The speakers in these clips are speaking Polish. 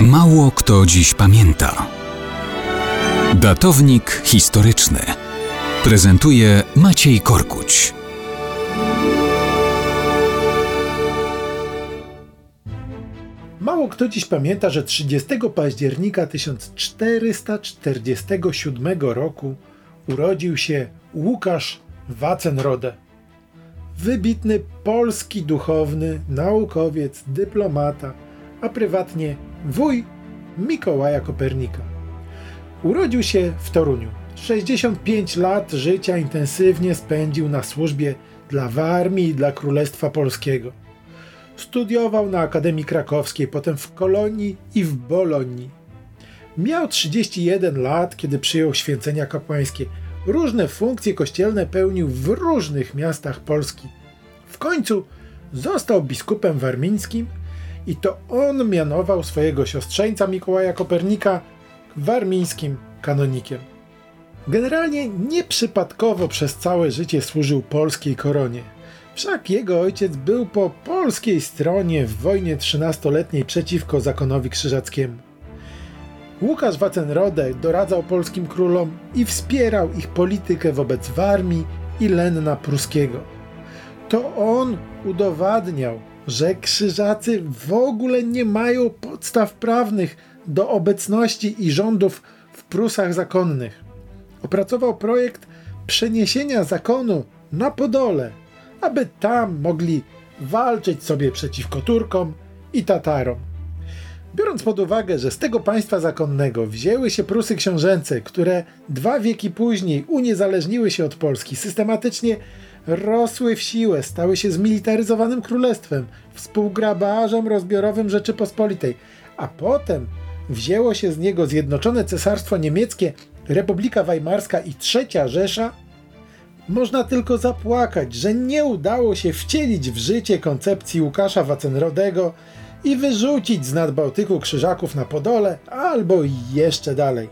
Mało kto dziś pamięta. Datownik historyczny prezentuje Maciej Korkuć. Mało kto dziś pamięta, że 30 października 1447 roku urodził się Łukasz Wacenrode. Wybitny polski duchowny, naukowiec, dyplomata, a prywatnie wuj Mikołaja Kopernika. Urodził się w Toruniu. 65 lat życia intensywnie spędził na służbie dla armii i dla Królestwa Polskiego. Studiował na Akademii Krakowskiej, potem w Kolonii i w Bolonii. Miał 31 lat, kiedy przyjął święcenia kapłańskie. Różne funkcje kościelne pełnił w różnych miastach Polski. W końcu został biskupem warmińskim i to on mianował swojego siostrzeńca Mikołaja Kopernika warmińskim kanonikiem. Generalnie nieprzypadkowo przez całe życie służył polskiej koronie. Wszak jego ojciec był po polskiej stronie w wojnie trzynastoletniej przeciwko zakonowi krzyżackiemu. Łukasz Wacenrode doradzał polskim królom i wspierał ich politykę wobec Warmii i Lenna Pruskiego. To on udowadniał, że krzyżacy w ogóle nie mają podstaw prawnych do obecności i rządów w Prusach zakonnych. Opracował projekt przeniesienia zakonu na Podole, aby tam mogli walczyć sobie przeciwko Turkom i Tatarom. Biorąc pod uwagę, że z tego państwa zakonnego wzięły się Prusy książęce, które dwa wieki później uniezależniły się od Polski, systematycznie rosły w siłę, stały się zmilitaryzowanym królestwem, współgrabarzem rozbiorowym Rzeczypospolitej, a potem wzięło się z niego Zjednoczone Cesarstwo Niemieckie, Republika Weimarska i Trzecia Rzesza, można tylko zapłakać, że nie udało się wcielić w życie koncepcji Łukasza Wacenrodego i wyrzucić z nadbałtyku krzyżaków na Podole albo jeszcze dalej.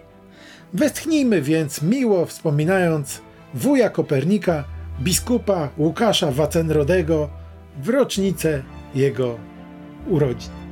Westchnijmy więc miło wspominając wuja Kopernika, biskupa Łukasza Wacenrodego w rocznicę jego urodzin.